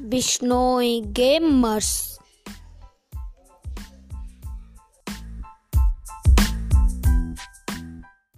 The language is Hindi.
विष्णोई गेमर्स